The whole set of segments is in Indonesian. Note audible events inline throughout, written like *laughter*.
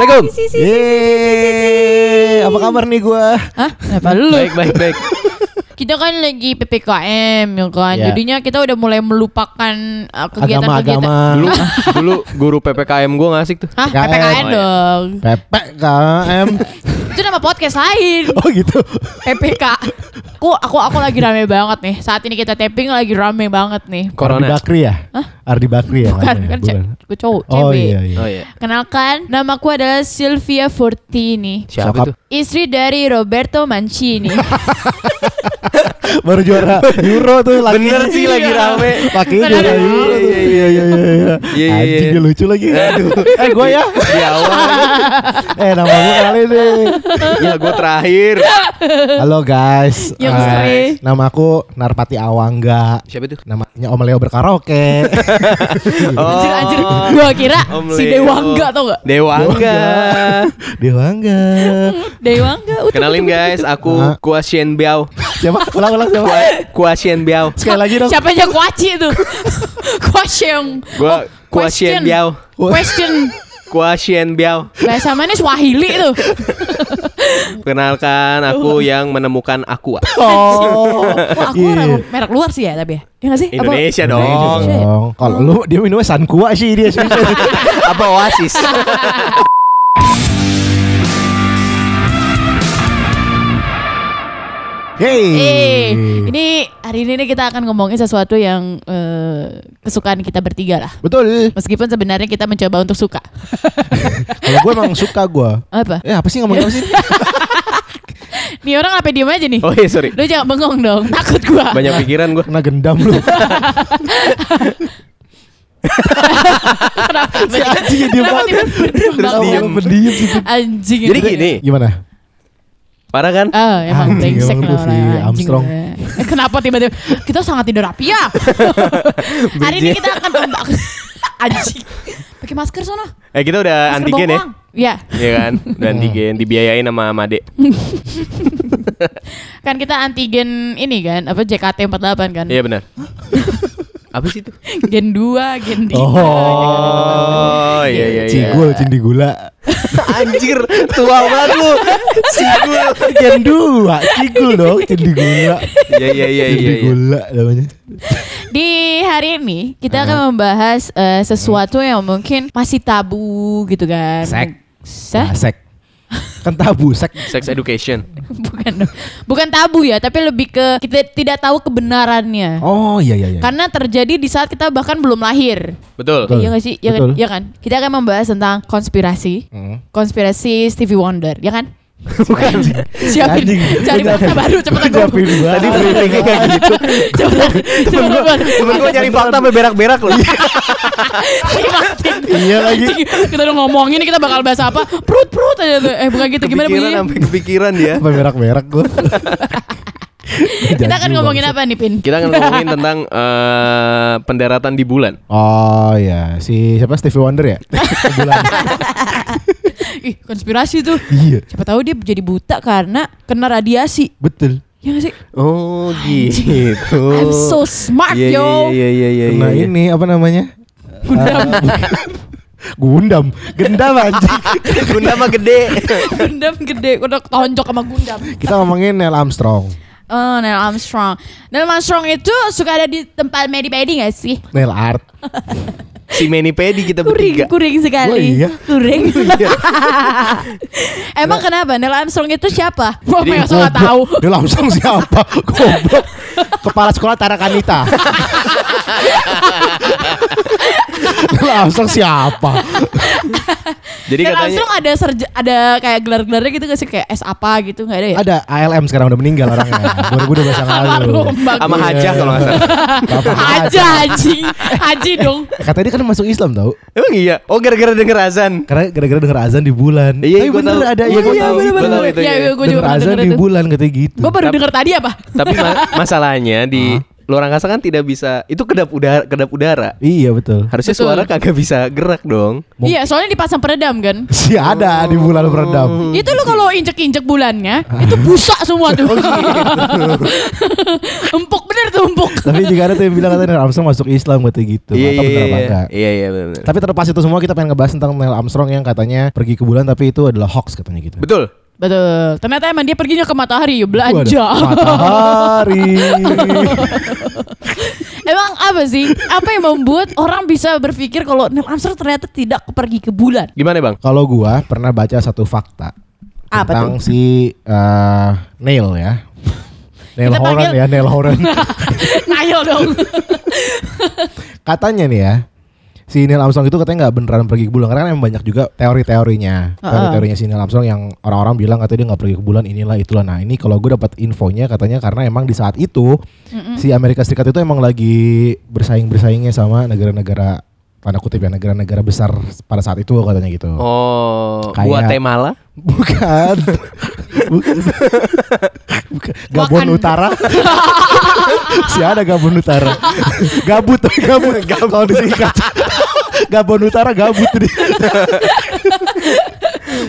Assalamualaikum. Yeay, apa kabar nih gua? Hah? Kenapa lu? Baik, baik, baik. *laughs* Kita kan lagi PPKM ya kan. Ya. Jadinya kita udah mulai melupakan uh, kegiatan-kegiatan. Dulu, *laughs* dulu guru PPKM gue nggak asik tuh. Hah? PPKM. PPKM dong. PPKM. Itu nama podcast lain. *laughs* Oh gitu. PPK. Aku aku aku lagi rame banget nih. Saat ini kita tapping lagi rame banget nih. Ardi Corona. Bakri ya? Ardi Bakri ya? Bukan namanya? kan Bukan. gue cowok, Oh iya iya. Oh iya. Kenalkan, namaku adalah Sylvia Fortini. Siapa itu? Istri dari Roberto Mancini. *laughs* Baru juara Euro tuh lagi. Bener sih lagi rame. Bener. juara Euro tuh. Iya, Iya iya iya. iya. Iya, iya, Anjing iya. lucu lagi. Aduh. Eh gue ya. *laughs* Di awal. Eh nama gue kali nih. Ya gue terakhir. Halo guys. Yang Eh, sore. nama aku Narpati Awangga. Siapa itu? Namanya Om Leo berkaraoke. *laughs* Anjir anjir. Gua kira Om si Leo. Dewangga tau gak? Dewangga. Dewangga. *laughs* Dewangga. utuh, Kenalin utuh, guys, aku Ah. Kuasien Biao. Siapa? Ulang ulang siapa? Kuasien Biao. Sekali lagi dong. Siapa aja kuaci itu? *laughs* Question. Gua Kuasien Biao. Question. Kuasien Biao. Bahasa mana Swahili tuh? Kenalkan aku yang menemukan Aqua. Oh. Wah, aku Iya. merek, luar sih ya tapi ya. Ya nggak sih? Apa- Indonesia dong. Indonesia. dong. Kalau lu dia minumnya Sankua sih dia. *laughs* Apa Oasis? hey. Eh, ini hari ini nih kita akan ngomongin sesuatu yang eh, kesukaan kita bertiga lah. Betul. Meskipun sebenarnya kita mencoba untuk suka. *laughs* Kalau gue emang suka gue. Apa? Eh apa sih ngomongin apa sih? *laughs* Nih orang apa diem aja nih? Oh iya sorry. Lu jangan bengong dong, takut gua. Banyak pikiran gue. Kena gendam lu. *laughs* Kenapa si anjing diem Kenapa banget. Terus diem. Anjing Jadi gini, Gimana? Parah kan? Ah, emang Anjing, brengsek emang lah lu si orang, anjing Armstrong. Eh, kenapa tiba-tiba kita sangat tidak rapi ya? *laughs* Hari ini kita akan *laughs* anjing. Pakai masker sono. Eh kita udah Masker antigen ya? bawang. Iya. Iya kan? *laughs* Udah antigen dibiayain sama Made. Kan kita antigen ini kan, apa JKT48 kan? Iya benar. Apa sih itu? *laughs* Gen 2, gen 3. Oh iya iya iya. Cigul, cindi gula. *laughs* Anjir, tua banget lu. Cigul. Gen dua, cigul dong, cindi gula. Iya iya iya Cindi iya. iya. gula namanya. Di hari ini kita akan membahas eh, sesuatu yang mungkin masih tabu gitu kan. Sek. Sek? Nah, sek. Kan tabu, sek. Sex education. *laughs* Bukan. Bukan tabu ya, tapi lebih ke kita tidak tahu kebenarannya. Oh iya iya iya. Karena terjadi di saat kita bahkan belum lahir. Betul. Betul. Iya gak sih? Ya kan? Ya kan? Kita akan membahas tentang konspirasi. Hmm. Konspirasi Stevie Wonder, ya kan? Bukan. Siapin, Anjing. cari Gua fakta baru cepetan gua jawabin gua. Tadi briefingnya kayak gitu. Cepetan, *laughs* cepetan. Temen gue nyari fakta sampai berak-berak loh. Iya lagi. Anjing, Kita udah ngomongin kita bakal bahas apa? Perut-perut aja tuh. Eh bukan gitu, gimana Kepikiran bunyinya? sampai kepikiran dia. Apa berak-berak gua. *laughs* Kita akan ngomongin apa nih, Pin? Kita akan ngomongin tentang eh, pendaratan di bulan. Oh iya, si siapa Stevie Wonder ya? *laughs* Bulan. *laughs* Ih, konspirasi tuh. iya, Siapa tahu dia jadi buta karena kena radiasi. betul. Ya gak sih? Oh gitu. I'm so smart, Iya, yo. Iya iya iya Kena iya. ini apa namanya? Gundam. Ah, Gundam, gendam anjing. Gunda mah gede. *laughs* Gundam gede, udah tonjok sama Gundam. Kita ngomongin Neil Armstrong. Oh, Neil Armstrong. Neil Armstrong itu suka ada di tempat medi-medi gak sih? Neil Art. *laughs* Si Manny Pedi kita Kuring, bertiga. kuring sekali. Oh, iya? Kuring. *laughs* Emang kenapa? Neil Armstrong itu siapa? *laughs* Masa nggak tahu. Neil Armstrong siapa? Goblok. Kepala sekolah Tarakanita. Neil Armstrong siapa? Jadi Neil katanya Armstrong ada serja, ada kayak gelar-gelarnya gitu gak sih? Kayak S apa gitu nggak ada ya? Ada ALM sekarang udah meninggal orangnya. *laughs* 2012 yang lalu. Sama bagus. Hajah kalau nggak salah. Bapak Haja Haji Haji dong *laughs* Eh, Katanya dia kan masuk Islam tau Emang iya? Oh gara-gara denger azan. Karena gara-gara denger azan di bulan Iya, Tapi bener tahu. ada Iya, iya, gua iya, tahu. bener, Gua bener, tahu bener. itu, Iya, iya. gue juga azan di bulan katanya gitu Gue baru denger tadi apa? Tapi ma- masalahnya di luar angkasa kan tidak bisa itu kedap udara kedap udara. Iya betul. Harusnya Betul. suara kagak bisa gerak dong. Iya, soalnya dipasang peredam kan. *laughs* Si ada di bulan beredam. Itu lu kalau injek-injek bulannya, itu busak semua tuh. *laughs* *laughs* empuk bener tuh empuk. Tapi juga ada tuh yang bilang katanya Neil Armstrong masuk Islam katanya gitu. Iya Atau iya iya. enggak? Iya iya benar. Tapi terlepas itu semua kita pengen ngebahas tentang Neil Armstrong yang katanya pergi ke bulan tapi itu adalah hoax katanya gitu. Betul. Betul. Ternyata emang dia perginya ke matahari, Waduh, belanja. Matahari. *laughs* Emang apa sih? Apa yang membuat orang bisa berpikir kalau Neil Armstrong ternyata tidak pergi ke bulan? Gimana bang? Kalau gua pernah baca satu fakta Apa tentang si eh, Neil ya. Neil Kita Horan panggil- ya, Neil Horan. *laughs* Ngayal dong. katanya nih ya. Si Neil Armstrong itu katanya nggak beneran pergi ke bulan karena kan emang banyak juga teori-teorinya. Teori-teorinya si Neil Armstrong yang orang-orang bilang katanya dia nggak pergi ke bulan inilah itulah. Nah ini kalau gue dapat infonya katanya karena emang di saat itu si Amerika Serikat itu emang lagi bersaing-bersaingnya sama negara-negara tanda kutip ya negara-negara besar pada saat itu katanya gitu. Oh, Kayak- Guatemala. Bukan. *laughs* Bukan. Bukan. Gabon Wakanda. Utara. *laughs* si ada Gabon Utara. gabut, gabut. Kalau disingkat. Gabon Utara gabut nih.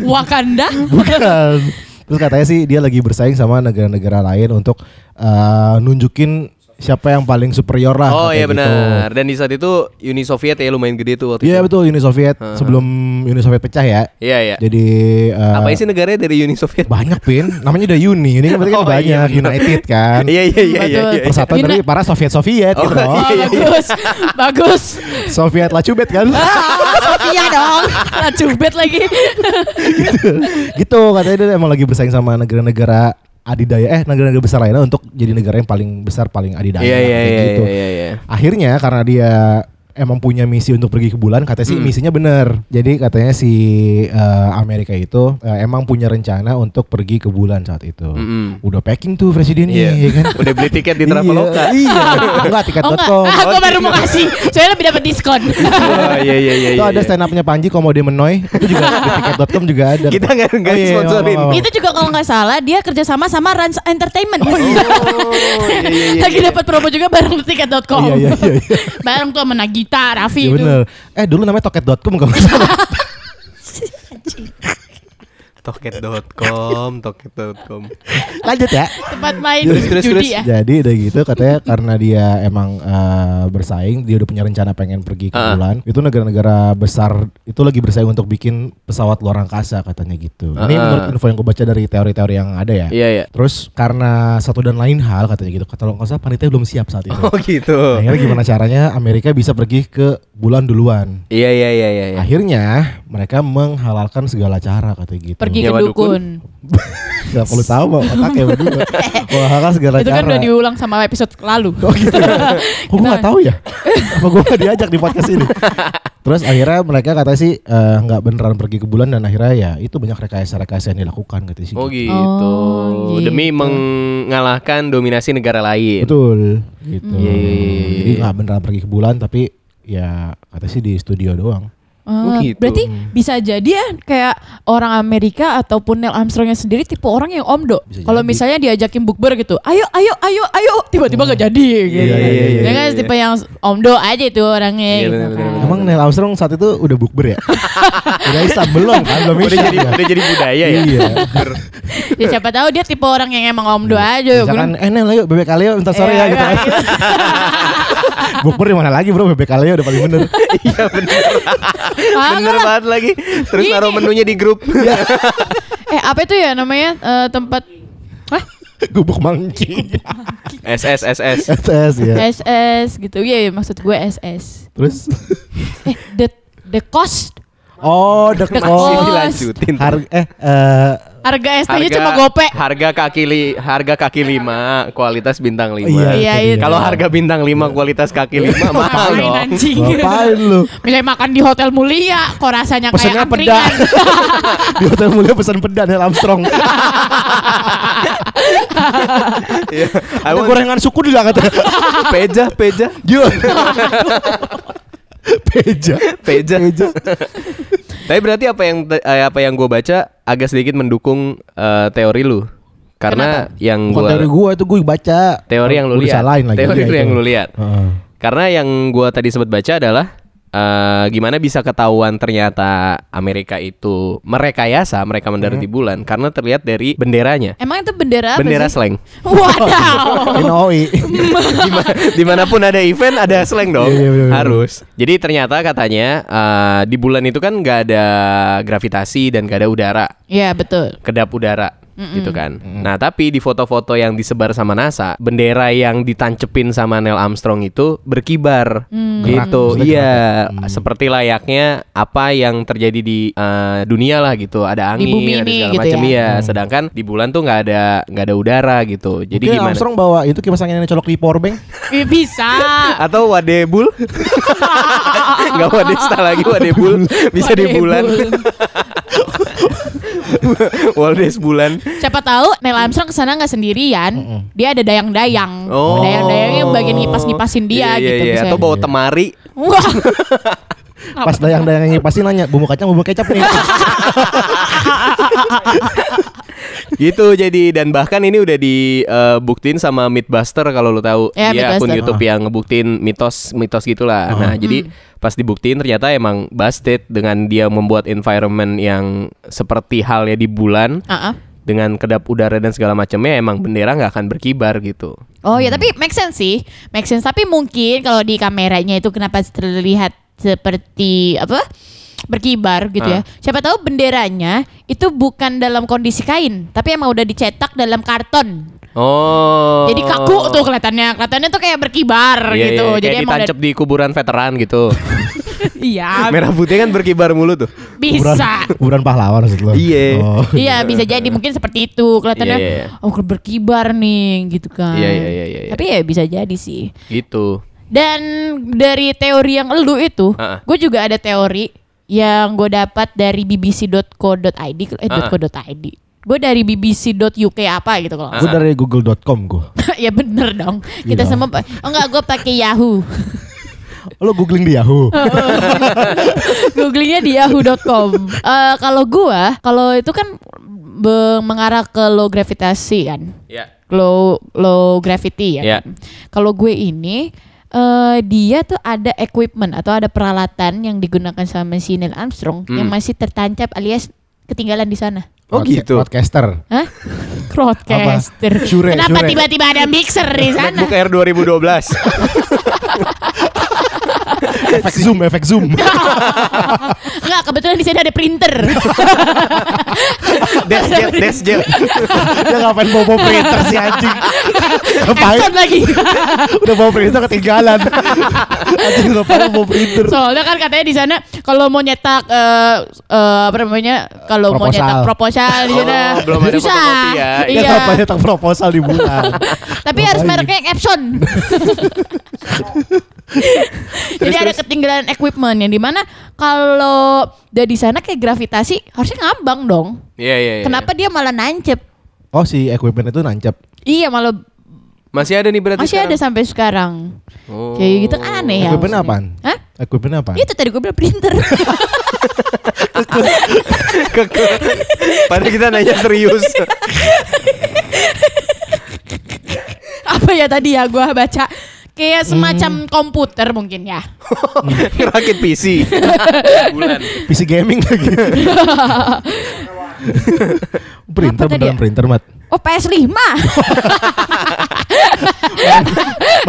Wakanda. Bukan. Terus katanya sih dia lagi bersaing sama negara-negara lain untuk eh, nunjukin siapa yang paling superior lah. Oh iya gitu. benar. Dan di saat itu Uni Soviet ya lumayan gede tuh waktu Iya itu. betul Uni Soviet sebelum Uni Soviet pecah ya. Iya iya. Jadi eh, Apa sih negaranya dari Uni Soviet? banyak pin, namanya udah Uni. Ini kan berarti kan Oh, banyak iya. United kan. Iya iya iya iya. Iya. Persatuan Uni- dari para Soviet Soviet Oh, gitu loh. Oh, Iya, iya. bagus. Bagus. Soviet Lacubet kan. Iya dong. Lah cubit lagi. *laughs* gitu katanya dia emang lagi bersaing sama negara-negara adidaya eh negara-negara besar lainnya untuk jadi negara yang paling besar paling adidaya iya kayak iya gitu. iya iya. Akhirnya karena dia emang punya misi untuk pergi ke bulan katanya sih Hmm. misinya bener jadi katanya si eh, Amerika itu eh, emang punya rencana untuk pergi ke bulan saat itu Mm-mm. udah packing tuh presidennya Iya. ya kan *laughs* Udah beli tiket di Traveloka. iya, iya. enggak Oh tiket.com enggak, aku baru mau kasih. Soalnya lebih dapat diskon. *laughs* Oh iya iya iya. itu iya, ada iya. stand upnya Panji Komo Menoy itu juga di tiket.com juga ada Kita nggak nggak Oh, iya, iya, sponsorin. oh, oh, oh. Itu juga kalau nggak salah dia kerjasama sama Rans Entertainment. Oh iya iya iya. *laughs* Lagi dapat promo juga bareng tiket.com. Iya, iya, iya, iya. bareng tuh sama Nagita, Raffi Iya itu. bener. Eh dulu namanya toket.com kalau salah. *laughs* Toket.com, toket.com. Lanjut ya. Tempat main Terus, terus, judi terus. ya. Jadi udah gitu katanya karena dia emang eh, bersaing, dia udah punya rencana pengen pergi ke Ah. bulan. Itu negara-negara besar itu lagi bersaing untuk bikin pesawat luar angkasa katanya gitu. Ini Ah. menurut info yang gue baca dari teori-teori yang ada ya. Iya iya. Terus karena satu dan lain hal katanya gitu. Kata kalau nggak salah panitia belum siap saat itu. Oh gitu. Akhirnya gimana caranya Amerika bisa pergi ke bulan duluan. Iya iya iya iya. iya. Akhirnya mereka menghalalkan segala cara katanya gitu. Pergi ke dukun. dukun. *laughs* Gak perlu tahu Mbak, otaknya berdua. Menghalalkan segala Itu cara. kan udah diulang sama episode lalu. *laughs* Oh gitu. *laughs* Kok gue gak tahu ya? Apa gue gak diajak di podcast ini? Terus akhirnya mereka kata sih eh, nggak beneran pergi ke bulan dan akhirnya ya itu banyak rekayasa-rekayasa yang dilakukan gitu sih. Oh gitu. Oh, gitu. Demi mengalahkan dominasi negara lain. Betul. Gitu. Iya, Jadi nggak beneran pergi ke bulan tapi ya kata sih di studio doang. Oh, Oh, gitu. Berarti bisa jadi ya kayak orang Amerika ataupun Neil Armstrongnya sendiri tipe orang yang omdo. Bisa Kalau misalnya diajakin bukber gitu, ayo ayo ayo ayo, tiba-tiba gak jadi gitu. Iya, iya, iya, iya, kan iya. tipe yang omdo aja itu orangnya Iya, gitu bener, kan. bener, bener. Emang Neil Armstrong saat itu udah bukber ya? *laughs* udah Islam belum kan? Belum Udah jadi ya? udah jadi budaya ya. Iya. Ya siapa tahu dia tipe orang yang emang omdo aja. Misalkan eh Nel ayo bebek kali minta sore Iya, ya gitu iya, kan. *laughs* Bukber di mana lagi bro bebek kali udah paling bener. *laughs* Iya bener. Bener banget lagi. Terus Ini. naruh menunya di grup. Eh apa itu ya namanya eh, tempat Hah? Gubuk mangki. SS SS. SS ya. SS gitu. Iya, iya, maksud gue SS. Terus Eh the the cost Oh, the The Masih cost. dilanjutin. Harga eh eh harga ST-nya cuma gope. Harga kaki li, harga kaki lima, kualitas bintang lima. Iya, Iya, iya. Kalau harga bintang lima, kualitas kaki lima mahal Ngapain, dong. anjing. ngapain lu? Misalnya makan di hotel mulia, kok rasanya Pesennya kayak peda. angkringan. *laughs* Di hotel mulia pesan peda Neil Armstrong. *laughs* Iya. I Ada gorengan suku juga *laughs* katanya. peja, peja. Peja. peja. Peja. Tapi berarti apa yang eh, apa yang gue baca agak sedikit mendukung eh, teori lu. Karena yang Bukan gua teori gua itu gue baca. teori yang lu lihat. Teori Iya, yang lu lihat. Heeh. Karena yang gua tadi sempat baca adalah eh, gimana bisa ketahuan ternyata Amerika itu merekayasa mereka mendarat Hmm. di bulan karena terlihat dari benderanya. Emang itu bendera apa Bendera sih? slang. Wadaw. *laughs* Dima- di mana pun ada event ada slang dong Iya, iya, bener, bener. harus jadi ternyata katanya eh, di bulan itu kan nggak ada gravitasi dan gak ada udara Iya betul. kedap udara gitu kan. Nah tapi di foto-foto yang disebar sama NASA bendera yang ditancepin sama Neil Armstrong itu berkibar. Gitu. Gerak, iya maksudnya seperti layaknya apa yang terjadi di eh, dunia lah gitu. Ada Di angin bumi ada segala gitu macam. ya. iya sedangkan di bulan tuh nggak ada nggak ada udara gitu. Jadi Mungkin gimana? Armstrong bawa itu kipas angin yang colok di powerbank. Ih, *laughs* Bisa. *laughs* atau wadebul? *laughs* Nggak wadesta lagi wadebul. Bisa di bulan *laughs* Waldes bulan Siapa tahu Neil Armstrong ke sana nggak sendirian. Dia ada dayang-dayang. Oh. Dayang-dayangnya bagian ngipas-ngipasin dia Iya, gitu. iya, iya. bisa. atau bawa temari Wah. *laughs* Pas dayang-dayangnya pasti nanya bumbu kacang bumbu kecap nih. *laughs* gitu jadi dan bahkan ini udah dibuktiin sama Mythbuster kalau lu tahu Ya, dia akun. YouTube yang ngebuktiin mitos mitos gitulah nah jadi pas dibuktiin ternyata emang busted dengan dia membuat environment yang seperti halnya di bulan ah. dengan kedap udara dan segala macamnya emang bendera nggak akan berkibar gitu Oh ya tapi make sense sih, make sense. Tapi mungkin kalau di kameranya itu kenapa terlihat seperti apa berkibar gitu ya? Siapa tahu benderanya itu bukan dalam kondisi kain, tapi emang udah dicetak dalam karton. oh Jadi kaku tuh kelihatannya, kelihatannya tuh kayak berkibar Iya, gitu. iya, Jadi kayak emang ditancap di kuburan veteran gitu *laughs* iya merah putih kan berkibar mulu tuh bisa. Kuburan pahlawan maksud lo. Iya. Oh. *laughs* Iya bisa jadi mungkin seperti itu kelihatannya Iya, iya. oh berkibar nih gitu kan. Iya, iya, iya, iya, iya. Tapi ya bisa jadi sih. gitu Dan dari teori yang elu itu, Ha-ha. gue juga ada teori yang gue dapat dari bbc.co.id, eh Ha-ha. .co.id. Gue dari bbc.uk apa gitu kalau nggak Gue dari google.com gue. *laughs* ya bener dong. Kita Iya. semua, pa- oh enggak gue pakai Yahoo. Lo googling di Yahoo. *laughs* Googlingnya di yahoo.com. Eh kalau gue, kalau itu kan mengarah ke low gravitasi kan. ya low low gravity ya. Ya. kan. Kalau gue ini eh dia tuh ada equipment atau ada peralatan yang digunakan sama si Neil Armstrong yang masih tertancap alias ketinggalan di sana. oh gitu Podcaster. Hah? *laughs* Broadcaster. Shure, Kenapa tiba-tiba ada mixer di sana? MacBook Air 2012 efek zoom, efek zoom. *laughs* Enggak, kebetulan di sana ada printer. *laughs* Desjet Desjet Dia ngapain bawa bawa printer sih anjing. Ngapain? Epson lagi. *laughs* Udah bawa printer ketinggalan. anjing ngapain bawa printer? Soalnya kan katanya di sana kalau mau nyetak eh eh, apa namanya? Kalau mau nyetak proposal di sana Oh, belum ada susah. fotokopi ya. Dia Iya. ngapain nyetak proposal di bulan. Tapi harus mereknya yang *laughs* Jadi ada ketinggalan equipment yang di mana kalau udah di sana kayak gravitasi harusnya ngambang dong. Iya iya iya. Kenapa dia malah nancep? Oh si equipment itu nancep. Iya malah Masih ada nih berarti masih ada sekarang? sampai sekarang. Oh. Kayak gitu kan aneh ya. Equipment apaan? Hah? Equipment apa? Itu tadi gue bilang printer. *laughs* Padahal kita nanya serius *laughs* Apa ya tadi ya gue baca kayak semacam komputer mungkin ya. *laughs* Rakit PC Bulan PC gaming lagi. *laughs* printer Apa beneran ya? printer mat. Oh PS5. *laughs*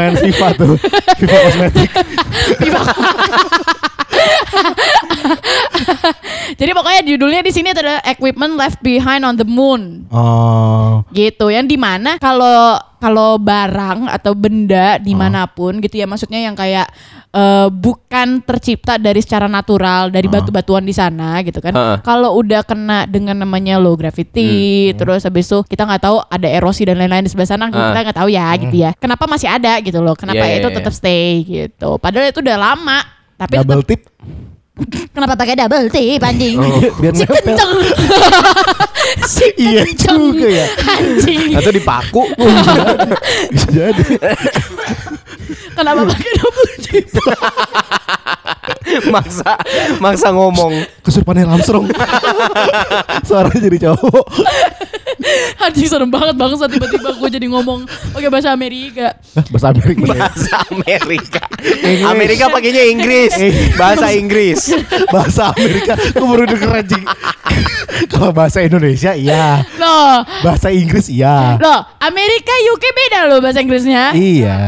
Main FIFA tuh. FIFA kosmetik. Jadi pokoknya judulnya di sini ada equipment left behind on the moon. Oh. gitu yang di mana kalau kalau barang atau benda di mana pun gitu ya maksudnya yang kayak eh, bukan tercipta dari secara natural dari batu-batuan di sana gitu kan Heeh. kalau udah kena dengan namanya low gravity terus habis itu kita nggak tahu ada erosi dan lain-lain di sebelah sana Heeh. kita nggak taau ya gitu ya kenapa masih ada gitu loh kenapa iya, itu iya. tetap stay gitu padahal itu udah lama tapi tetap, Double tip. Kenapa pakai double tip anjing Biar si nempel. kenceng *laughs* si Iya kenceng juga ya. anjing Atau dipaku *laughs* Bisa jadi. Kenapa pakai double tip? *laughs* Maksa Maksa ngomong Kesurupan Neil Armstrong. Suaranya jadi cowok. *laughs* Anjing serem banget bangsa tiba-tiba gue jadi ngomong pakai bahasa Amerika. Hah, bahasa Amerika. Bahasa Amerika. Amerika pakainya Inggris. Bahasa Inggris. bahasa Amerika. Gue baru denger anjing. Kalau bahasa Indonesia iya. Loh, Bahasa Inggris iya. loh Amerika UK beda loh bahasa Inggrisnya. Iya.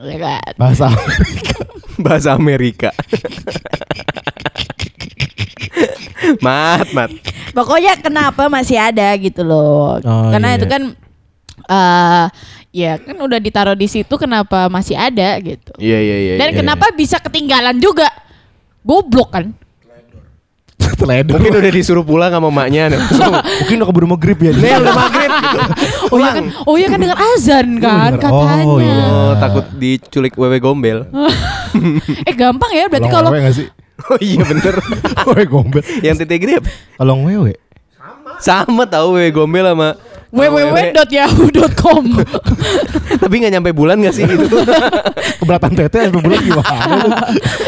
Ya kan? Bahasa Amerika. Bahasa Amerika. mat, mat. Pokoknya kenapa masih ada gitu loh. Oh, Karena iya. itu kan eh ya kan udah ditaruh di situ kenapa masih ada gitu. Iya, iya, iya. Dan iya. kenapa bisa ketinggalan juga? Goblok kan? *laughs* Teledor. Mungkin udah disuruh pulang sama maknya. *laughs* Mungkin udah keburu maghrib ya. Nih udah maghrib gitu. *laughs* Oh iya kan? Oh iya kan dengan azan kan. Oh, katanya. iya. Oh, takut diculik wewe gombel. eh gampang ya berarti kalau? Oh iya bener. *laughs* Wewe gombel. Yang titik gede apa? Kalau ngewe. Sama tahu wewe gombel sama www.yahoo.com *laughs* Tapi nggak nyampe bulan gak sih itu? *laughs* Keberatan tete sampai bulan gimana?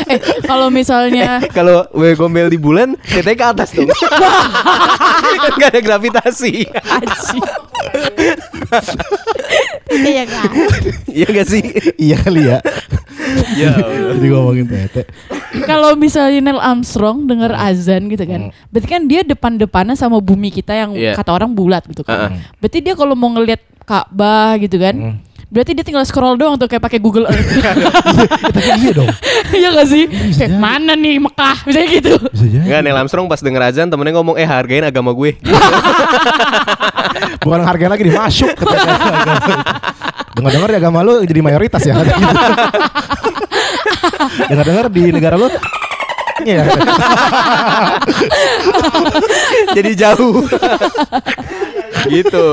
eh kalau misalnya Kalau wewe gombel di bulan, tetenya ke atas dong. kan gak ada gravitasi. Anjing. Iya kan? Iya gak sih? iya kali ya. Ya *laughs* Jadi ngomongin tete. Kalau misalnya Neil Armstrong dengar azan gitu kan, berarti kan dia depan-depanan sama bumi kita yang Iya. kata orang bulat gitu kan. Uh-uh. Berarti dia kalau mau ngelihat Ka'bah gitu kan, berarti dia tinggal scroll doang tuh kayak pakai Google Earth. Tapi *laughs* iya dong. Iya gak sih? Bisa Kayak jadi. mana nih Mekah misalnya gitu. Bisa jadi. Enggak, Neil Armstrong pas denger azan temennya ngomong, eh hargain agama gue. *laughs* Bukan harganya lagi dimasuk katanya. Dengar-dengar di agama lu jadi mayoritas ya. *laughs* Dengar-dengar di negara lu ya. Jadi jauh. gitu.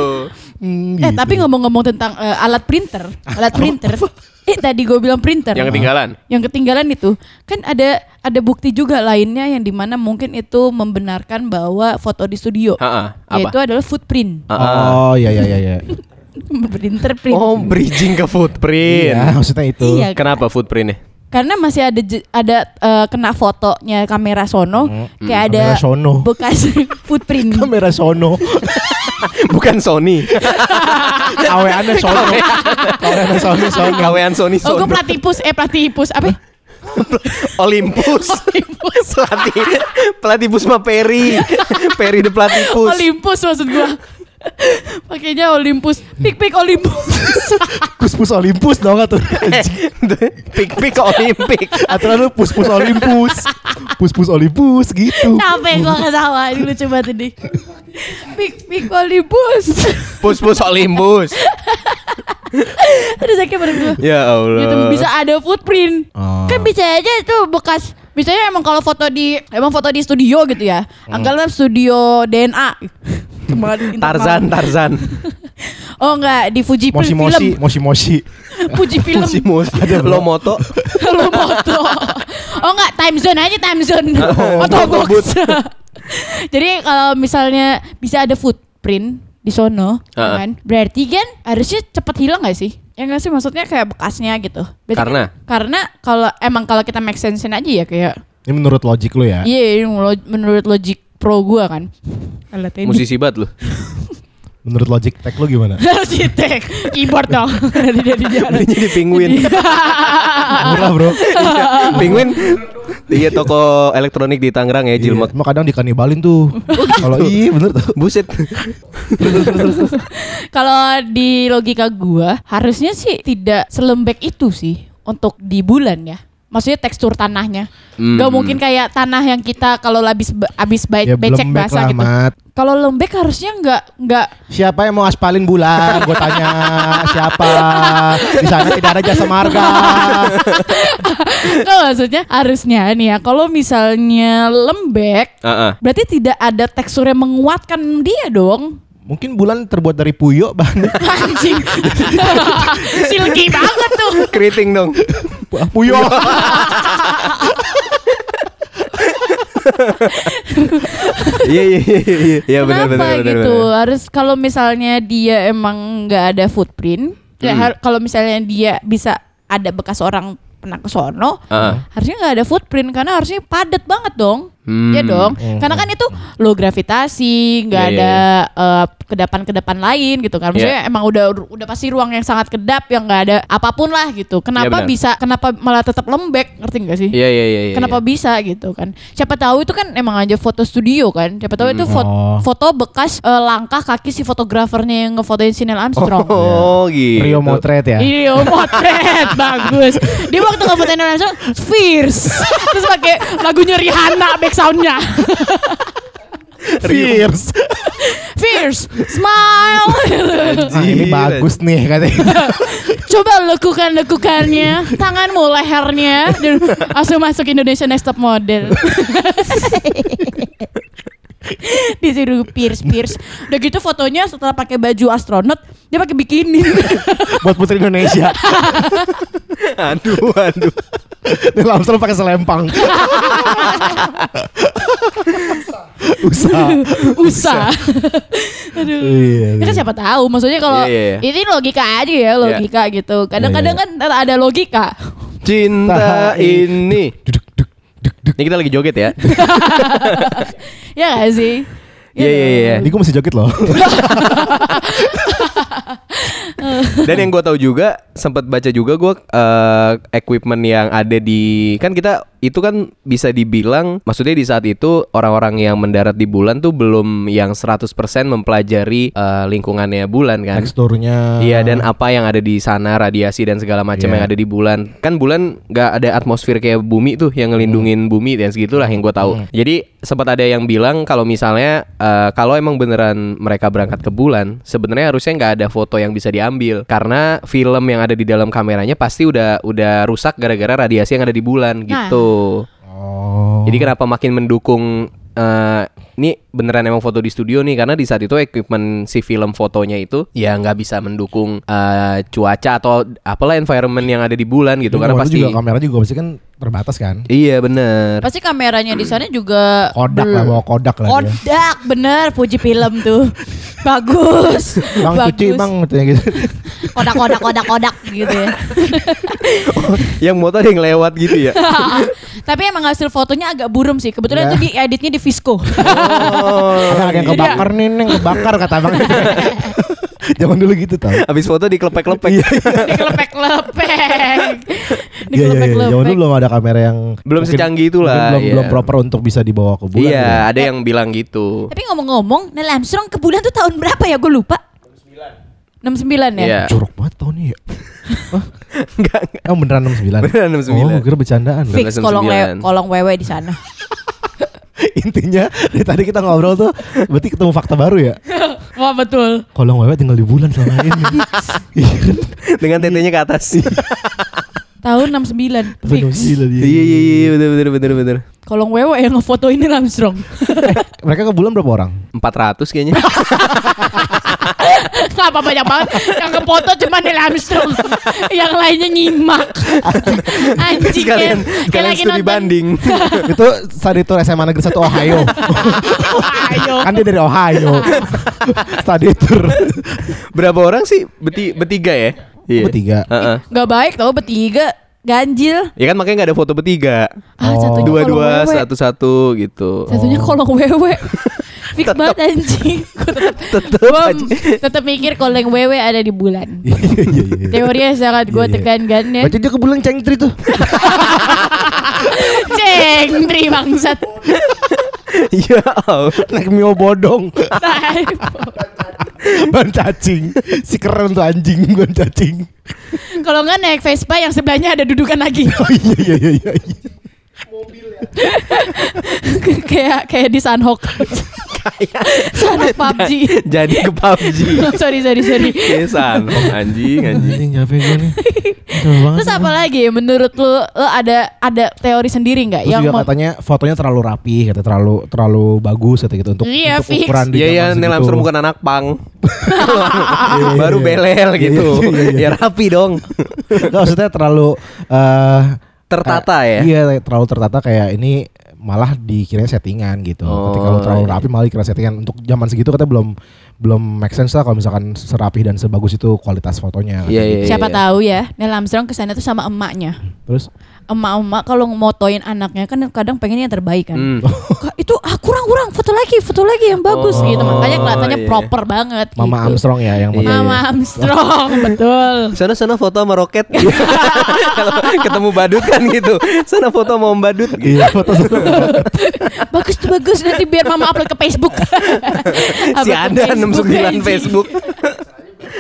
Hmm, Eh gitu. tapi ngomong-ngomong tentang eh, alat printer, alat printer. Eh tadi gue bilang printer. Yang ketinggalan. Yang ketinggalan itu kan ada ada bukti juga lainnya yang di mana mungkin itu membenarkan bahwa foto di studio apa? adalah footprint. Oh iya iya iya *laughs* iya. printer print. Oh, bridging ke footprint. Iya, maksudnya itu. Iya. Kenapa footprintnya? Karena masih ada ada eh, kena fotonya kamera sono kayak ada Kamera sono. bekas *laughs* footprint. Kamera sono. *laughs* Bukan Sony. *laughs* Aweannya sono. Aweannya sono sono. Kawean Sony Oh, gue Sony. platipus eh platipus apa? Olympus. Pelatih Pelatipus mah Perry. Perry the Pelatipus. Olympus maksud gua. Pakainya Olympus. Pik pik Olympus. *laughs* Pus-pus Olympus dong tuh. *laughs* Pik-pik ke Olimpik. Atau lu pus-pus Olympus. Pus-pus Olympus gitu. Capek gua ketawa Ini lucu banget ini. Pik pik Olympus. Pus-pus Olympus. *laughs* Aduh sakit pada gua. Ya Allah. Gitu bisa ada footprint. Oh. Kan bisa aja itu bekas Misalnya emang kalau foto di emang foto di studio gitu ya. Anggaplah studio DNA. *laughs* Tarzan, Tarzan. *laughs* Oh enggak di Fuji Moshi film. moshi, moshi moshi. Fuji film. Musi musi. Lo moto. Lo moto. Oh enggak, time zone aja time zone. Oh, *laughs* Atau box. box. Jadi kalau misalnya bisa ada footprint di sono, ya Ah. kan? Berarti kan harusnya cepet hilang gak sih? Ya nggak sih maksudnya kayak bekasnya gitu. Berarti Karena? kan- karena kalau emang kalau kita make sense aja ya kayak Ini menurut logik lu ya. iya lo- menurut logik pro gua kan. Alat ini. Musisi banget lu. *laughs* Menurut logik tag lu gimana? *laughs* Harus tek keyboard dong. *laughs* Dari dari jalan. Belinya di Penguin. Murah bro. Penguin. Iya toko elektronik di Tangerang ya, Jilmek. Iya, Emang kadang dikanibalin tuh. Kalau iya bener tuh. Buset. Kalau di logika gua harusnya sih tidak selembek itu sih untuk di bulan ya. Maksudnya tekstur tanahnya. Hmm. Gak mungkin kayak tanah yang kita kalau habis habis ba- Ya becek basah gitu. Mat. Kalau lembek harusnya nggak nggak Siapa yang mau aspalin bulan? Gue tanya siapa? Di sana tidak ada jasa marga. Nggak, maksudnya harusnya nih ya kalau misalnya lembek Heeh. berarti tidak ada tekstur yang menguatkan dia dong. Mungkin bulan terbuat dari puyo *laughs* bahannya. Anjing. *laughs* Silky banget tuh. Keriting dong. puyo. Iya iya iya iya. Iya benar Kenapa benar gitu? benar. Harus kalau misalnya dia emang nggak ada footprint, ya Hmm. har- kalau misalnya dia bisa ada bekas orang pernah ke sono, Heeh. harusnya nggak ada footprint karena harusnya padat banget dong. Hmm. Ya dong, karena kan itu low gravitasi, nggak Iya, iya, ada eh, kedapan-kedapan lain gitu kan. Maksudnya emang udah udah pasti ruang yang sangat kedap yang nggak ada apa pun lah gitu. Kenapa benar. bisa? Kenapa malah tetap lembek? Ngerti nggak sih? Iya iya iya. iya, Kenapa iya. bisa gitu kan? Siapa tahu itu kan emang aja foto studio kan? Siapa tahu itu foto, Oh. foto bekas eh, langkah kaki si fotografernya yang ngefotoin si Neil Armstrong. Oh gitu. Rio Motret ya. Iya, motret *laughs* bagus. Dia waktu ngefotoin Neil Armstrong, fierce. *laughs* Terus pakai lagunya Rihanna back soundnya. Fierce. Fierce, smile. Ah, ini bagus nih katanya. Coba lekukan lekukannya, tanganmu lehernya, dan langsung masuk Indonesia Next Top Model. Disuruh pierce pierce. Udah gitu fotonya setelah pakai baju astronot, dia pakai bikini. Buat Putri Indonesia. *laughs* aduh aduh. *laughs* Neil Armstrong pakai selempang. Usaha. *laughs* Usah. Aduh. Iya. Ya kan siapa tahu maksudnya kalau Iya, iya, iya. ini logika aja ya logika gitu. Kadang-kadang Iya, kan ada logika. Cinta ini. Ini kita lagi joget ya. *laughs* ya gak sih? Iya iya iya. Ini gue masih joget loh. *laughs* Dan yang gue tahu juga sempat baca juga gue eh, equipment yang ada di kan kita itu kan bisa dibilang maksudnya di saat itu orang-orang yang mendarat di bulan tuh belum yang 100% mempelajari eh, lingkungannya bulan kan. Teksturnya. Iya dan apa yang ada di sana radiasi dan segala macam Iya. yang ada di bulan kan bulan nggak ada atmosfer kayak bumi tuh yang ngelindungin bumi dan segitulah yang gue tahu. Jadi sempat ada yang bilang kalau misalnya eh, kalau emang beneran mereka berangkat ke bulan sebenarnya harusnya nggak ada foto yang bisa diambil karena film yang ada di dalam kameranya pasti udah udah rusak gara-gara radiasi yang ada di bulan Nah. Gitu. Oh. Jadi kenapa makin mendukung eh ini beneran emang foto di studio nih karena di saat itu equipment si film fotonya itu ya nggak bisa mendukung eh, cuaca atau apalah environment yang ada di bulan gitu karena Karena pasti juga kamera juga pasti kan terbatas kan. iya bener Pasti kameranya di sana juga Kodak bel- lah bawa kodak lah dia. Kodak bener Fuji film tuh *laughs* bagus Bang cuci bang gitu. Kodak kodak kodak kodak gitu ya yang motor yang lewat gitu ya *laughs* tapi emang hasil fotonya agak buram sih kebetulan Ya. itu di editnya di Visco ada yang kebakar nih, yang kebakar kata abang. *laughs* Zaman dulu gitu tau. habis foto dikelepek-lepek *laughs* dikelepek-lepek Iya iya iya. Zaman dulu belum ada kamera yang Belum secanggih itulah, Belum iya. belum proper untuk bisa dibawa ke bulan. iya gitu. ada yang bilang gitu tapi ngomong-ngomong Neil Armstrong ke bulan tuh tahun berapa ya gue lupa 69 ya Iya. Jorok banget tahunnya *laughs* ya. enggak enggak. Oh beneran 69? Beneran 69. Oh gue kira bercandaan. fix kolong 69. kolong wewe di sana *laughs* Intinya dari tadi kita ngobrol tuh berarti ketemu fakta baru ya. *laughs* wah betul Kolong wewe tinggal di bulan selama ini. Iya kan? dengan tetenya ke atas tahun 69 Bener, fix gila dia. iya iya iya bener bener bener bener kolong wewe yang ngefoto ini Armstrong Mereka ke bulan berapa orang? 400 kayaknya Gak apa banyak banget Yang ke foto cuma Neil Armstrong Yang lainnya nyimak *laughs* Anjing sekalian kayak- kayak sekalian lagi studi nonton- banding *laughs* itu study tour SMA Negeri 1 Ohio. Ayo kan dia dari Ohio. *laughs* study tour. Berapa orang sih? Beti bertiga ya? Iya. Bertiga. Heeh. Gak baik tau bertiga Ganjil Ya kan makanya nggak ada foto bertiga. ah, Oh. Dua-dua, satu-satu gitu. Satunya kolong wewe Fix banget anjing *laughs* tetep, Tetep gua tetep mikir kolong wewe ada di bulan Iya iya iya. Teorinya sangat gue Iya, iya. tekankan ya Baca dia ke bulan cengtri tuh. *laughs* Cengtri bangsat Ya Allah. Naik mio bodong. *laughs* Ban cacing. Si keren tuh anjing ban cacing. Kalau nggak naik Vespa yang sebelahnya ada dudukan lagi Oh iya iya iya iya. Kayak kayak di Sunhawk *laughs* *laughs* PUBG Jadi ke PUBG. *laughs* sorry sorry sorry Kesan anjing anjing. Anjing capek gue nih. Terus apa lagi menurut lu, lu ada ada teori sendiri nggak Terus yang juga mau- katanya fotonya terlalu rapi, kata terlalu terlalu bagus kata gitu untuk, Iya, untuk fix. ukuran di Iya zaman ya Neil. Armstrong bukan anak pang. iya, Baru iya. belel Iya, gitu. iya, iya, iya. Ya rapi dong. Maksudnya terlalu eh Tertata kayak- ya. Iya, terlalu tertata kayak ini malah dikira settingan gitu. Oh, Ketika lu terlalu iya. rapi malah dikira settingan. Untuk zaman segitu katanya belum belum make sense lah kalau misalkan serapih dan sebagus itu kualitas fotonya. Iya iya. Siapa iya. tahu ya, Neil Armstrong ke sana tuh sama emaknya. Terus Emak-emak kalau motoin anaknya kan kadang pengennya yang terbaik kan. Hmm. *laughs* Kak, itu ah kurang kurang foto lagi, foto lagi yang bagus Oh, gitu. Makanya kelihatannya iya. proper banget Mama gitu. Armstrong ya yang Iya, motoin. Mama Armstrong, *laughs* betul. Sana sana foto sama roket. *laughs* Kalau ketemu badut kan gitu. Sana foto sama om badut. gitu. Iya foto bagus tuh bagus nanti biar mama upload ke Facebook. Si ada 69 Facebook.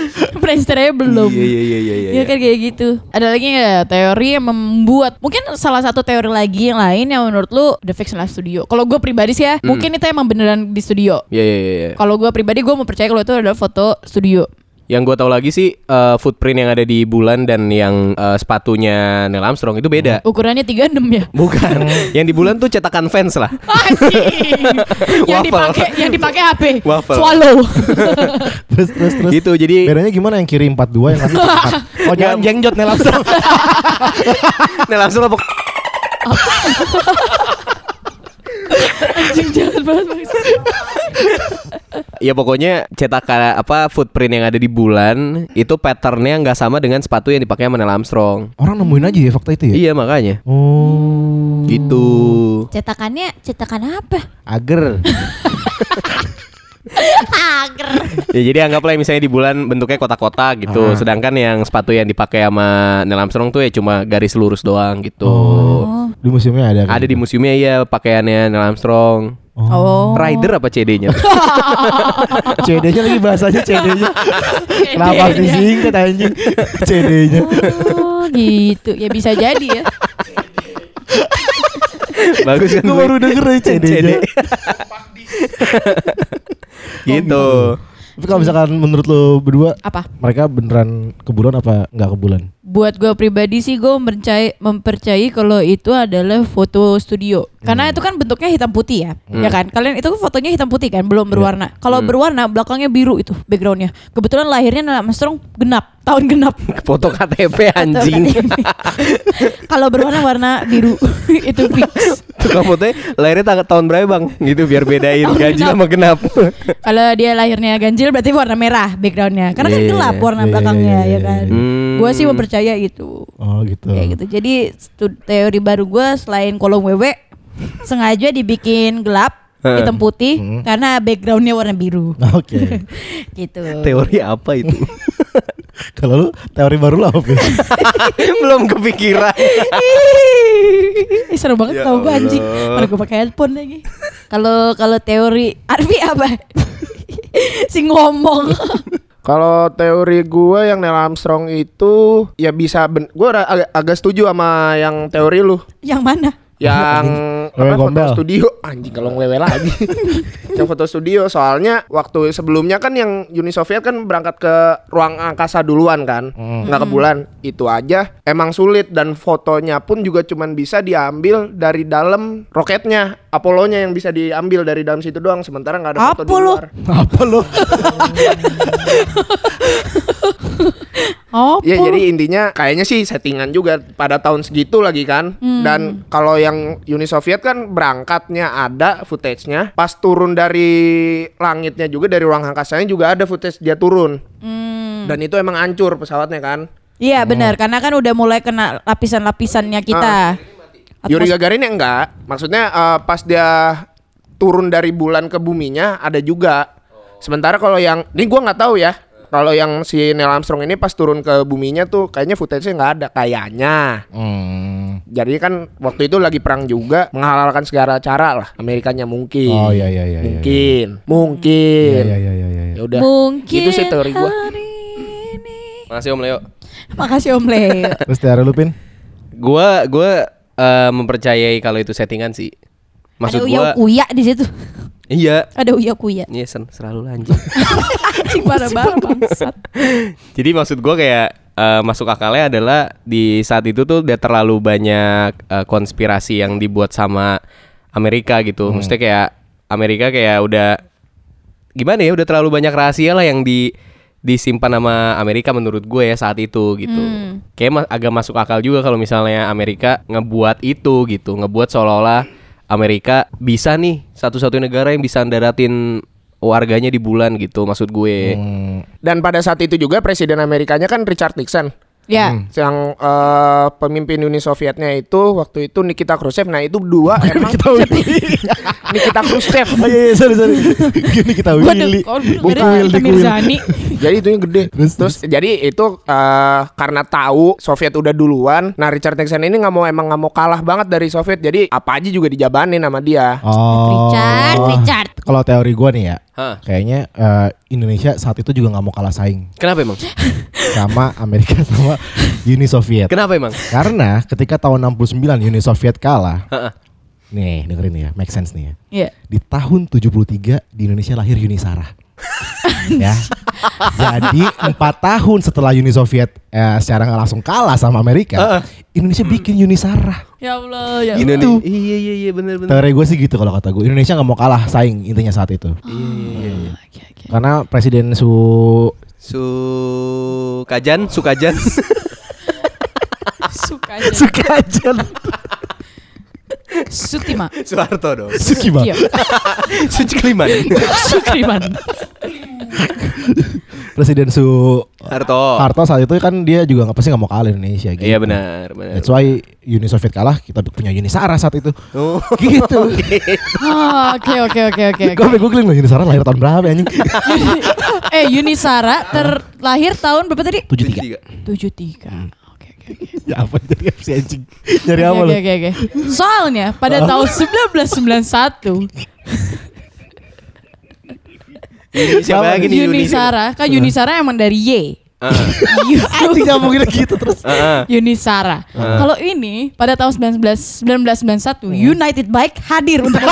*laughs* Presternya belum. Iya iya iya iya. iya. Ya kan kayak gitu. Ada lagi nggak teori yang membuat mungkin salah satu teori lagi yang lain yang menurut lu The Fix Live Studio. Kalau gue pribadi sih ya, Hmm. mungkin itu emang beneran di studio. Iya iya iya. iya. Kalau gue pribadi gue mau percaya kalau itu adalah foto studio. Yang gue tahu lagi sih eh, footprint yang ada di bulan dan yang eh, sepatunya Neil Armstrong itu beda. Ukurannya 36 ya. Bukan. yang di bulan tuh cetakan fans lah. Anjing. *laughs* yang dipakai yang dipakai HP. Waffle. Swallow. *laughs* terus terus terus. Gitu jadi Bedanya gimana yang kiri 42 yang kanan 4? Oh jangan jenggot nih langsung. Neil Armstrong apa? *laughs* Anjing jahat banget. Bang. Ya pokoknya cetakan apa footprint yang ada di bulan itu patternnya nggak sama dengan sepatu yang dipakai sama Neil Armstrong. Orang nemuin aja ya fakta itu ya. Iya makanya. Oh. Gitu. Cetakannya cetakan apa? Ager. Agar. Ya jadi anggaplah misalnya di bulan bentuknya kotak-kotak gitu. Ah. Sedangkan yang sepatu yang dipakai sama Neil Armstrong tuh ya cuma garis lurus doang gitu. Oh. Di museumnya ada. kan? Ada di museumnya ya pakaiannya Neil Armstrong. Oh. Rider apa CD-nya? *laughs* CD-nya lagi bahasanya CD-nya. *laughs* Kenapa disingkat anjing? CD-nya. Oh gitu. Ya bisa jadi ya. *laughs* Bagus kan? Gue baru denger ya CD-nya. gitu. Tapi kalau misalkan menurut lo berdua Apa? mereka beneran ke bulan apa nggak ke bulan? Buat gue pribadi sih gue mempercayai, mempercayai kalau itu adalah foto studio. Karena itu kan bentuknya hitam putih ya, ya kan? Kalian itu fotonya hitam putih kan, belum berwarna. Kalau berwarna belakangnya biru itu backgroundnya. Kebetulan lahirnya Neil Armstrong genap, tahun genap. Foto KTP anjing. *laughs* Kalau berwarna warna biru *laughs* itu fix. Tukang fotonya lahirnya tanggal tahun berapa bang? Gitu biar bedain Tahun ganjil genap. sama genap. *laughs* Kalau dia lahirnya ganjil berarti warna merah backgroundnya. Karena kan Iya, gelap iya, warna iya, belakangnya iya, ya iya, kan. Hmm. Gue sih mempercaya itu. Oh gitu. Kayak gitu. Jadi teori baru gue selain kolom WW sengaja dibikin gelap hitam putih karena backgroundnya warna biru. Oke. gitu. Teori apa itu? Kalau lu teori baru lah apa? *laughs* Belum kepikiran. Ih, seru banget Ya tau gue anjing. Mana gue pakai headphone lagi. Kalau kalau teori Arfi apa? *laughs* si ngomong. Kalau teori gue yang Neil Armstrong itu ya bisa ben gue agak, agak setuju sama yang teori lu Yang mana? Yang apa, foto gombel. studio. Anjing kalau ngewewe lagi. *laughs* Yang foto studio soalnya waktu sebelumnya kan yang Uni Soviet kan berangkat ke ruang angkasa duluan kan. Nggak ke bulan itu aja emang sulit dan fotonya pun juga cuman bisa diambil dari dalam roketnya. Apollo-nya yang bisa diambil dari dalam situ doang sementara nggak ada foto di Apollo? luar. Apa lu? *laughs* *laughs* *laughs* Oh, Iya jadi intinya kayaknya sih settingan juga pada tahun segitu lagi kan. Dan kalau yang Uni Soviet kan berangkatnya ada footage-nya. Pas turun dari langitnya juga dari ruang angkasanya juga ada footage dia turun. Hmm. Dan itu emang hancur pesawatnya kan. Iya benar. Karena kan udah mulai kena lapisan-lapisannya kita. Yuri Gagarin ya enggak. Maksudnya eh, pas dia turun dari bulan ke buminya ada juga. Sementara kalau yang Ini gua nggak tahu ya kalau yang si Neil Armstrong ini pas turun ke buminya tuh kayaknya footage-nya nggak ada kayaknya. Hmm. Jadi kan waktu itu lagi perang juga menghalalkan segala cara lah Amerikanya mungkin. Oh iya iya iya. iya, Mungkin, mungkin. Iya iya iya iya. iya. Ya udah. Mungkin Gitu sih teori gua. Makasih Om Leo. Makasih Om Leo. *laughs* Terus teori lu Pin? Gua gua eh, mempercayai kalau itu settingan sih. Maksud Ada gua uya kuya di situ. Iya. Ada uya kuya. Iya sen selalu lanjut. *laughs* Anjing parah banget bangsat. *laughs* Jadi maksud gua kayak eh, masuk akalnya adalah di saat itu tuh udah terlalu banyak eh, konspirasi yang dibuat sama Amerika gitu. Maksudnya kayak Amerika kayak udah gimana ya udah terlalu banyak rahasia lah yang di disimpan sama Amerika menurut gue ya saat itu gitu. Hmm. Kayak ma- agak masuk akal juga kalau misalnya Amerika ngebuat itu gitu, ngebuat seolah-olah Amerika bisa nih satu-satunya negara yang bisa ndaratin warganya di bulan gitu maksud gue. Hmm, Dan pada saat itu juga presiden Amerikanya kan Richard Nixon. Ya. Yang eh, pemimpin Uni Sovietnya itu waktu itu Nikita Khrushchev. Nah itu dua *laughs* emang. *laughs* Nikita Khrushchev. Oh iya, iya sorry sorry. Gini kita Willy. Will. Mirzani. Jadi itu yang gede. Terus, Terus, jadi itu eh, karena tahu Soviet udah duluan. Nah Richard Nixon ini nggak mau emang nggak mau kalah banget dari Soviet. Jadi apa aja juga dijabanin sama dia. Oh. Richard, Richard. Kalau teori gua nih ya, Hah. kayaknya eh, Indonesia saat itu juga nggak mau kalah saing Kenapa emang? *laughs* sama Amerika sama Uni Soviet. Kenapa emang? Karena ketika tahun 69 Uni Soviet kalah, Heeh. Nih dengerin ya, make sense nih ya. Iya. Di tahun 73 di Indonesia lahir Yuni Sarah. *laughs* ya. Jadi empat tahun setelah Uni Soviet eh, secara nggak langsung kalah sama Amerika, Indonesia bikin Yuni Sarah. Ya Allah, ya Allah. Indonesia. Iya iya iya benar benar. Teori gue sih gitu kalau kata gue. Indonesia nggak mau kalah saing intinya saat itu. Oke, oke. Karena Presiden Su Su Kajan, Sukajan. Suka aja. Sukajan *laughs* *laughs* Sutima. Soeharto dong. Sukiba. Iya. *laughs* Suci Kliman. Sukriman. Presiden Su Harto. Harto saat itu kan dia juga nggak pasti nggak mau kalah Indonesia gitu. Iya benar, benar. That's why Uni Soviet kalah kita punya Uni Sarah saat itu. Oh. Gitu. *laughs* Oh, Oke, oke, oke, oke. Gue googling loh Yuni Sarah lahir tahun berapa ya, anjing? *laughs* Eh, Yunisara terlahir tahun berapa tadi? 73. 73. Oke, oke, oke. *laughs* Ya apa jadi si anjing? Nyari apa Oke, lo? oke, oke. Soalnya pada tahun 1991 Ini siapa lagi nih Yunisara, kan Yunisara emang dari Y. *laughs* Heeh. Anjing nggak mungkin gitu terus. Heeh. Yunisara. Kalau ini pada tahun 19 1991 United Bike hadir untuk *laughs*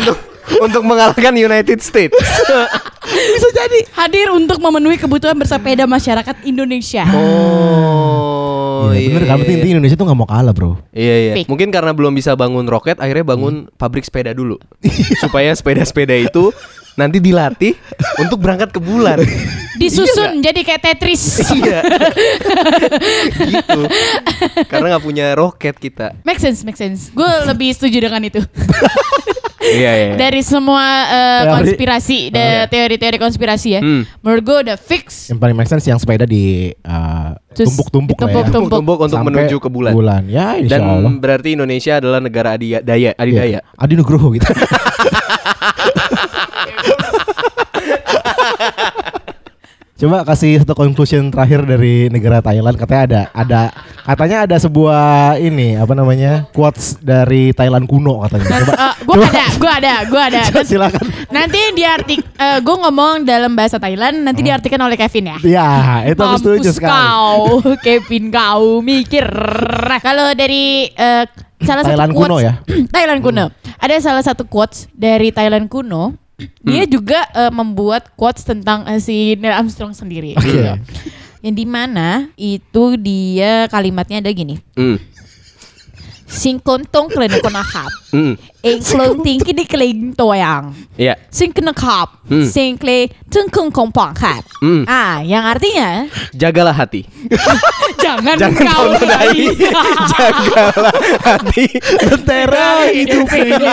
untuk untuk mengalahkan United States. *laughs* bisa jadi hadir untuk memenuhi kebutuhan bersepeda masyarakat Indonesia. Oh, Iya, bener kan berarti intinya Indonesia tuh nggak mau kalah bro. Iya iya. Fix. Mungkin karena belum bisa bangun roket, akhirnya bangun pabrik sepeda dulu. Supaya sepeda-sepeda itu nanti dilatih untuk berangkat ke bulan. Disusun jadi kayak Tetris. *laughs* Iya. gitu. Karena nggak punya roket kita. Make sense, make sense. Gue lebih setuju dengan itu. *laughs* Iya iya. Dari semua eh, Teori. konspirasi, da- teori-teori konspirasi ya. Hmm. Menurut gue udah fix. Yang paling make sense yang sepeda di uh, Terus tumpuk-tumpuk lah ya. ditumpuk-tumpuk. Tumbuk untuk Sampai menuju ke bulan. Bulan. Ya insya Dan Allah. berarti Indonesia adalah negara adidaya, adidaya. Iya. Adi Nugroho gitu. *laughs* Coba kasih satu conclusion terakhir dari negara Thailand katanya ada ada katanya ada sebuah ini apa namanya quotes dari Thailand kuno katanya. Coba gue ada, gue ada, gue ada. *laughs* coba silakan. Nanti di artik, gue ngomong dalam bahasa Thailand, nanti diartikan oleh Kevin ya. Ya, itu aku setuju sekali. kau, *laughs* Kevin kau mikir. Kalau dari eh, salah Thailand satu kuno quotes, ya? *clears throat* Thailand kuno. Ada salah satu quotes dari Thailand kuno. Dia juga eh, membuat quotes tentang eh, si Neil Armstrong sendiri. Oke. gitu. Yang di mana itu dia kalimatnya ada gini. Hmm. Sing kontong kelen konahap. Hmm. Eng klong ting kidi kling toyang. Iya. Sing kena kap. Hmm. Sing kle tung kung kong pang hat. Hmm. Ah, yang artinya Jagalah hati. *laughs* jangan, Jangan kau kau nodai. *laughs* Jagalah hati. Lentera hidup ini.